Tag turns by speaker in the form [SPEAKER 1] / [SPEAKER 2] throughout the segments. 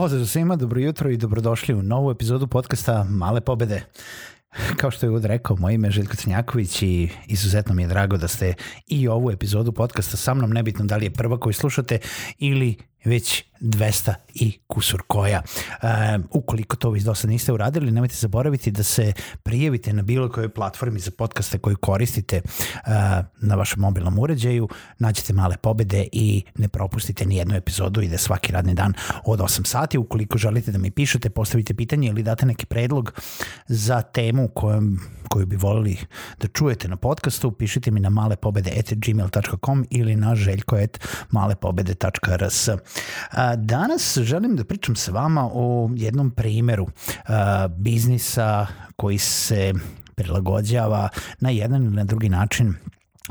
[SPEAKER 1] Pozdrav svima, dobro jutro i dobrodošli u novu epizodu podcasta Male pobede. Kao što je Ud rekao, moje ime je Željko Crnjaković i izuzetno mi je drago da ste i ovu epizodu podcasta sa mnom, nebitno da li je prva koju slušate ili već 200 i kusur koja. E, ukoliko to već dosta niste uradili, nemojte zaboraviti da se prijavite na bilo kojoj platformi za podcaste koju koristite e, na vašem mobilnom uređaju, nađete male pobede i ne propustite ni jednu epizodu, ide svaki radni dan od 8 sati. Ukoliko želite da mi pišete, postavite pitanje ili date neki predlog za temu kojom, koju bi volili da čujete na podcastu, pišite mi na malepobede.gmail.com ili na željko.malepobede.rs. Danas želim da pričam sa vama o jednom primeru biznisa koji se prilagođava na jedan ili na drugi način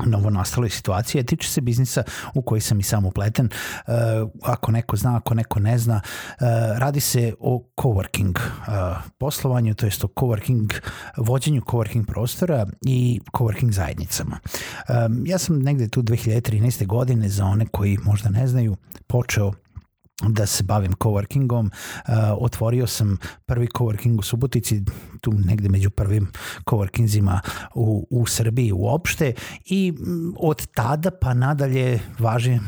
[SPEAKER 1] novo nastaloj situaciji, a tiče se biznisa u koji sam i sam upleten. Uh, ako neko zna, ako neko ne zna, uh, radi se o coworking uh, poslovanju, to jest o coworking, vođenju coworking prostora i coworking zajednicama. Um, ja sam negde tu 2013. godine, za one koji možda ne znaju, počeo da se bavim coworkingom. Uh, otvorio sam prvi coworking u Subotici, tu negde među prvim coworkingzima u, u Srbiji uopšte i m, od tada pa nadalje važi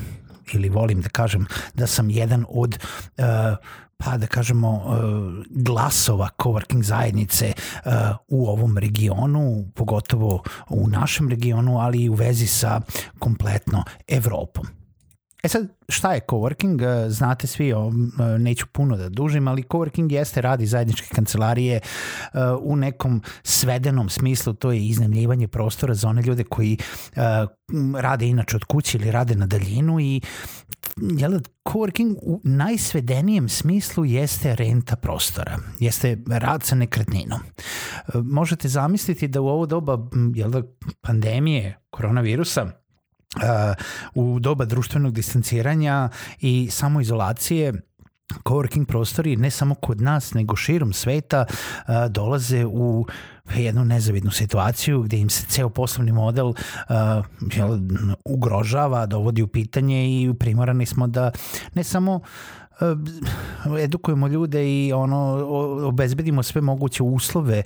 [SPEAKER 1] ili volim da kažem da sam jedan od uh, pa da kažemo uh, glasova coworking zajednice u ovom regionu, pogotovo u našem regionu, ali i u vezi sa kompletno Evropom. E sad, šta je coworking? E, znate svi, e, neću puno da dužim, ali coworking jeste radi zajedničke kancelarije e, u nekom svedenom smislu, to je iznemljivanje prostora za one ljude koji rade inače od kuće ili rade na daljinu i jel, coworking u najsvedenijem smislu jeste renta prostora, jeste rad sa nekretninom. Možete zamisliti da u ovo doba jel, pandemije koronavirusa u doba društvenog distanciranja i samoizolacije coworking prostori ne samo kod nas nego širom sveta dolaze u jednu nezavidnu situaciju gde im se ceo poslovni model uh, jel, ugrožava, dovodi u pitanje i primorani smo da ne samo edukujemo ljude i ono obezbedimo sve moguće uslove,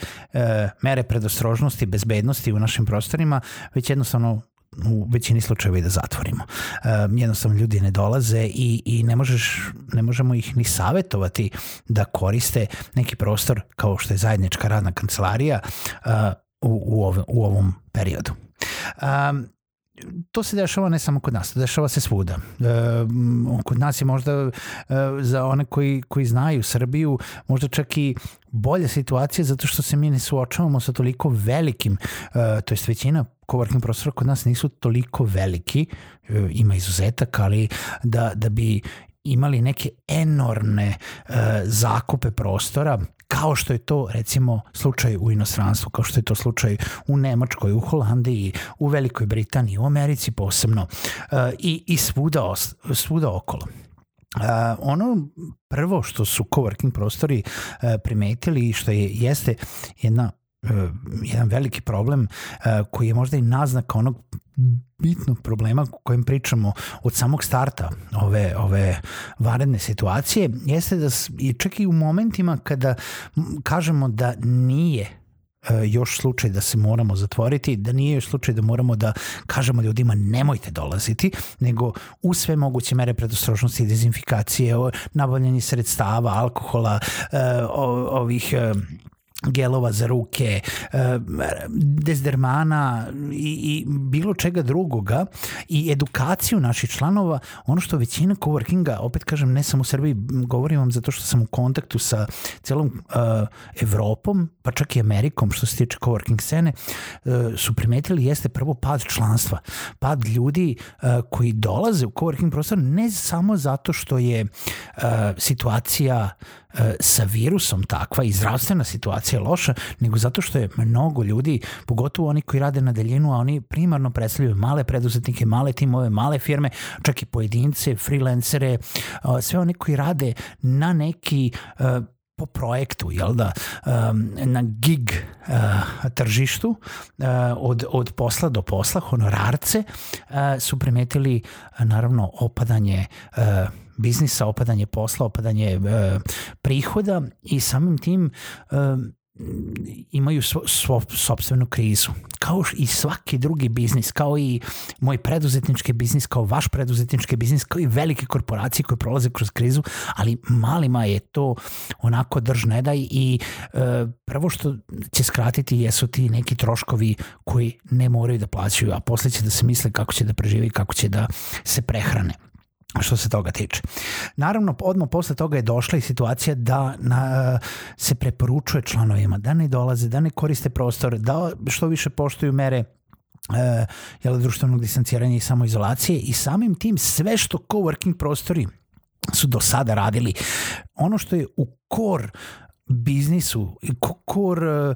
[SPEAKER 1] mere predostrožnosti, bezbednosti u našim prostorima, već jednostavno u većini slučajeva i da zatvorimo. Um, jednostavno ljudi ne dolaze i, i ne, možeš, ne možemo ih ni savetovati da koriste neki prostor kao što je zajednička radna kancelarija uh, u, u, ov, u ovom periodu. Um, to se dešava ne samo kod nas, to dešava se svuda. E, kod nas je možda e, za one koji, koji znaju Srbiju možda čak i bolja situacija zato što se mi ne suočavamo sa toliko velikim, e, to je većina coworking prostora kod nas nisu toliko veliki, e, ima izuzetak, ali da, da bi imali neke enormne e, zakupe prostora kao što je to recimo slučaj u inostranstvu, kao što je to slučaj u Nemačkoj, u Holandiji, u Velikoj Britaniji, u Americi posebno uh, i, i svuda, svuda okolo. Uh, ono prvo što su coworking prostori uh, primetili i što je, jeste jedna uh, jedan veliki problem uh, koji je možda i naznak onog bitnog problema o kojem pričamo od samog starta ove, ove varedne situacije jeste da čak i u momentima kada kažemo da nije još slučaj da se moramo zatvoriti, da nije još slučaj da moramo da kažemo ljudima nemojte dolaziti, nego u sve moguće mere predostrožnosti i dezinfikacije, nabavljanje sredstava, alkohola, e, ovih e, gelova za ruke, e, dezdermana i, i bilo čega drugoga i edukaciju naših članova, ono što većina coworkinga, opet kažem ne samo u Srbiji, govorim vam zato što sam u kontaktu sa celom uh, Evropom, pa čak i Amerikom što se tiče coworking scene, uh, su primetili jeste prvo pad članstva, pad ljudi uh, koji dolaze u coworking prostor ne samo zato što je uh, situacija uh, sa virusom takva i zdravstvena situacija loša, nego zato što je mnogo ljudi, pogotovo oni koji rade na daljinu, a oni primarno predstavljaju male preduzetnike, male timove, male firme, čak i pojedince, freelancere, sve oni koji rade na neki po projektu, jel da, na gig uh, tržištu uh, od, od posla do posla, honorarce uh, su primetili naravno opadanje biznisa, opadanje posla, opadanje prihoda i samim tim imaju svo, svo, sobstvenu krizu. Kao i svaki drugi biznis, kao i moj preduzetnički biznis, kao vaš preduzetnički biznis, kao i velike korporacije koje prolaze kroz krizu, ali malima je to onako drž ne daj i e, prvo što će skratiti jesu ti neki troškovi koji ne moraju da plaćaju, a posle će da se misle kako će da prežive i kako će da se prehrane što se toga tiče. Naravno, odmah posle toga je došla i situacija da na, se preporučuje članovima da ne dolaze, da ne koriste prostor, da što više poštuju mere e, jel, društvenog distanciranja i samoizolacije i samim tim sve što coworking prostori su do sada radili, ono što je u kor biznisu, core uh,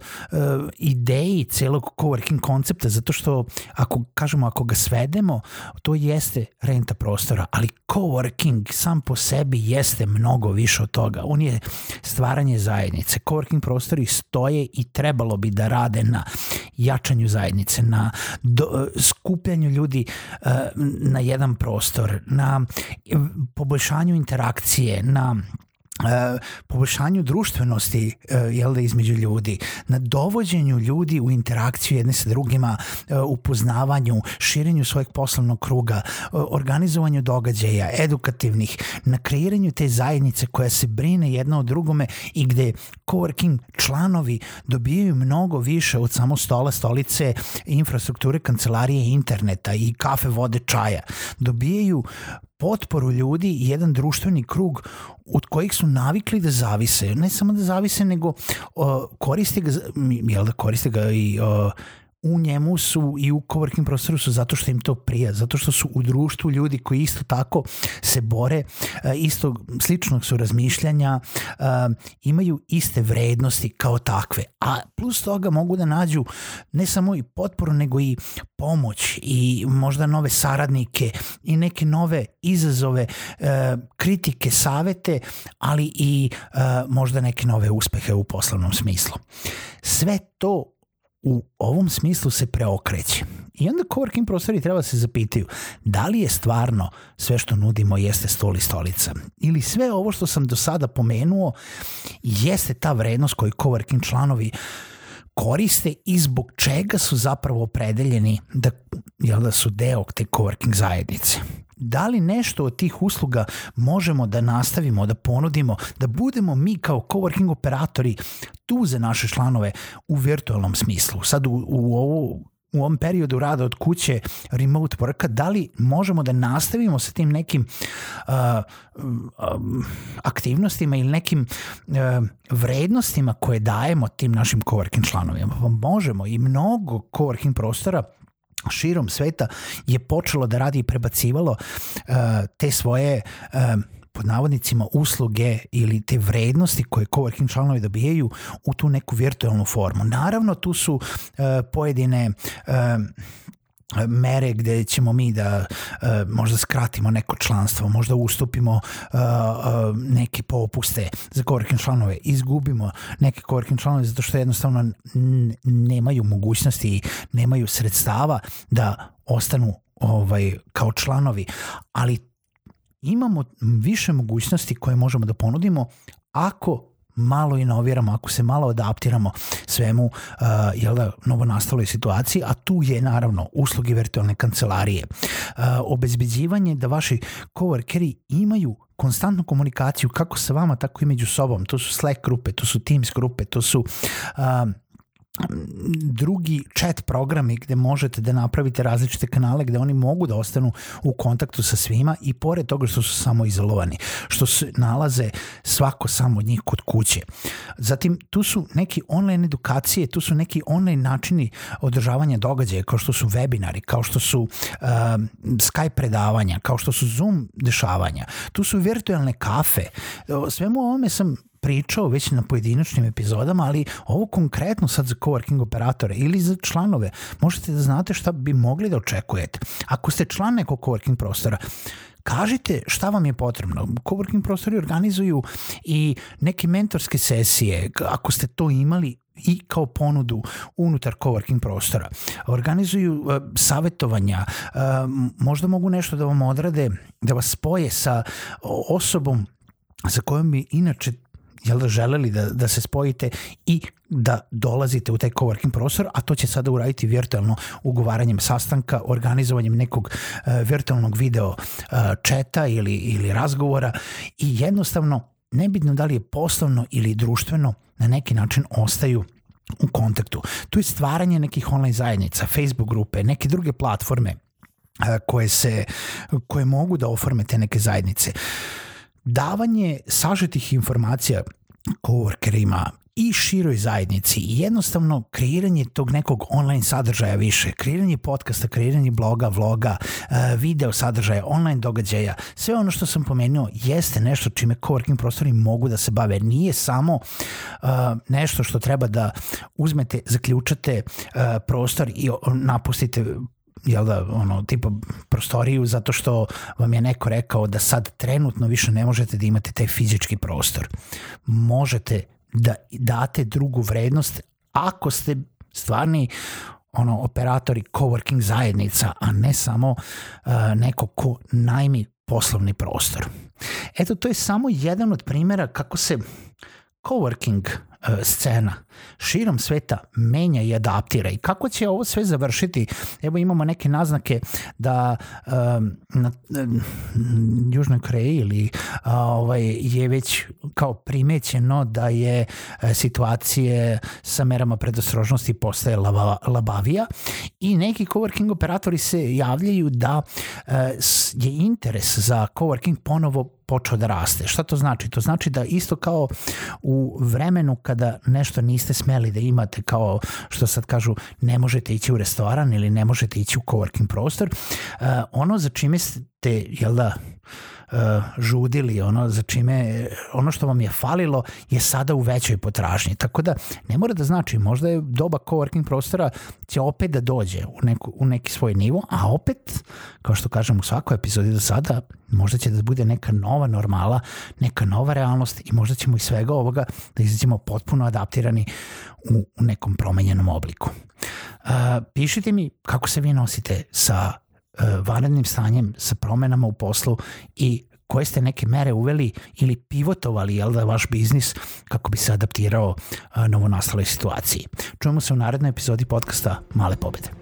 [SPEAKER 1] ideji celog coworking koncepta, zato što ako kažemo, ako ga svedemo, to jeste renta prostora, ali coworking sam po sebi jeste mnogo više od toga. On je stvaranje zajednice. Coworking prostori stoje i trebalo bi da rade na jačanju zajednice, na do, uh, skupljanju ljudi uh, na jedan prostor, na poboljšanju interakcije, na poboljšanju društvenosti e, jel da, između ljudi, na dovođenju ljudi u interakciju jedne sa drugima, e, upoznavanju, širenju svojeg poslovnog kruga, e, organizovanju događaja, edukativnih, na kreiranju te zajednice koja se brine jedna o drugome i gde coworking članovi dobijaju mnogo više od samo stola, stolice, infrastrukture, kancelarije, interneta i kafe, vode, čaja. Dobijaju potporu ljudi i jedan društveni krug od kojih su navikli da zavise. Ne samo da zavise, nego uh, koriste ga, jel da koriste ga i uh, u njemu su i u coworking prostoru su zato što im to prija, zato što su u društvu ljudi koji isto tako se bore, e, isto sličnog su razmišljanja, e, imaju iste vrednosti kao takve, a plus toga mogu da nađu ne samo i potporu, nego i pomoć i možda nove saradnike i neke nove izazove, e, kritike, savete, ali i možda neke nove uspehe u poslovnom smislu. Sve to u ovom smislu se preokreće. I onda coworking prostori treba se zapitaju da li je stvarno sve što nudimo jeste stol i stolica ili sve ovo što sam do sada pomenuo jeste ta vrednost koju coworking članovi koriste i zbog čega su zapravo opredeljeni da, jel da su deo te coworking zajednice da li nešto od tih usluga možemo da nastavimo, da ponudimo, da budemo mi kao coworking operatori tu za naše članove u virtualnom smislu. Sad u, u ovu u ovom periodu rada od kuće remote worka, da li možemo da nastavimo sa tim nekim uh, um, aktivnostima ili nekim uh, vrednostima koje dajemo tim našim coworking članovima? Možemo i mnogo coworking prostora širom sveta je počelo da radi i prebacivalo uh, te svoje uh, pod navodnicima usluge ili te vrednosti koje coworking članovi dobijaju u tu neku virtualnu formu. Naravno tu su uh, pojedine uh, mere gde ćemo mi da uh, možda skratimo neko članstvo, možda ustupimo uh, uh, neke popuste za coworking članove, izgubimo neke coworking članove zato što jednostavno nemaju mogućnosti, nemaju sredstava da ostanu ovaj kao članovi, ali imamo više mogućnosti koje možemo da ponudimo ako malo inoviramo, ako se malo adaptiramo svemu uh, jel da, novo nastaloj situaciji, a tu je naravno usluge virtualne kancelarije. Uh, obezbeđivanje da vaši coworkeri imaju konstantnu komunikaciju kako sa vama, tako i među sobom. To su Slack grupe, to su Teams grupe, to su uh, drugi chat programi gde možete da napravite različite kanale gde oni mogu da ostanu u kontaktu sa svima i pored toga što su samo izolovani, što se nalaze svako samo od njih kod kuće. Zatim tu su neki online edukacije, tu su neki online načini održavanja događaja kao što su webinari, kao što su uh, Skype predavanja, kao što su Zoom dešavanja. Tu su virtualne kafe. Svemu ovome sam pričao već na pojedinačnim epizodama, ali ovo konkretno sad za coworking operatore ili za članove, možete da znate šta bi mogli da očekujete. Ako ste član nekog coworking prostora, kažite šta vam je potrebno. Coworking prostori organizuju i neke mentorske sesije, ako ste to imali i kao ponudu unutar coworking prostora. Organizuju uh, savetovanja, uh, možda mogu nešto da vam odrade, da vas spoje sa osobom sa kojom bi inače jel želeli da, da se spojite i da dolazite u taj coworking prostor, a to će sada uraditi virtualno ugovaranjem sastanka, organizovanjem nekog uh, virtualnog video uh, četa ili, ili razgovora i jednostavno nebitno da li je poslovno ili društveno, na neki način ostaju u kontaktu. Tu je stvaranje nekih online zajednica, Facebook grupe, neke druge platforme uh, koje, se, koje mogu da oforme te neke zajednice. Davanje sažetih informacija coworkerima i široj zajednici i jednostavno kreiranje tog nekog online sadržaja više, kreiranje podcasta, kreiranje bloga, vloga, e, video sadržaja, online događaja, sve ono što sam pomenuo jeste nešto čime coworking prostori mogu da se bave. Nije samo uh, nešto što treba da uzmete, zaključate uh, prostor i napustite jel da, ono, tipa prostoriju zato što vam je neko rekao da sad trenutno više ne možete da imate taj fizički prostor. Možete da date drugu vrednost ako ste stvarni ono operatori coworking zajednica, a ne samo uh, neko ko najmi poslovni prostor. Eto, to je samo jedan od primera kako se coworking scena širom sveta menja i adaptira i kako će ovo sve završiti evo imamo neke naznake da um, na um, Južnoj Koreji ili ovaj, je već kao primećeno da je situacije sa merama predostrožnosti postaje labavija i neki coworking operatori se javljaju da je interes za coworking ponovo počeo da raste. Šta to znači? To znači da isto kao u vremenu kada nešto niste smeli da imate kao što sad kažu ne možete ići u restoran ili ne možete ići u coworking prostor, uh, ono za čime ste, jel da, uh, žudili, ono za čime, ono što vam je falilo je sada u većoj potražnji. Tako da ne mora da znači, možda je doba coworking prostora će opet da dođe u, neku, u neki svoj nivo, a opet, kao što kažem u svakoj epizodi do sada, možda će da bude neka nova normala, neka nova realnost i možda ćemo iz svega ovoga da izađemo potpuno adaptirani u, u nekom promenjenom obliku. Uh, pišite mi kako se vi nosite sa vanrednim stanjem, sa promenama u poslu i koje ste neke mere uveli ili pivotovali jel da vaš biznis kako bi se adaptirao uh, novonastaloj situaciji. Čujemo se u narednoj epizodi podcasta Male pobede.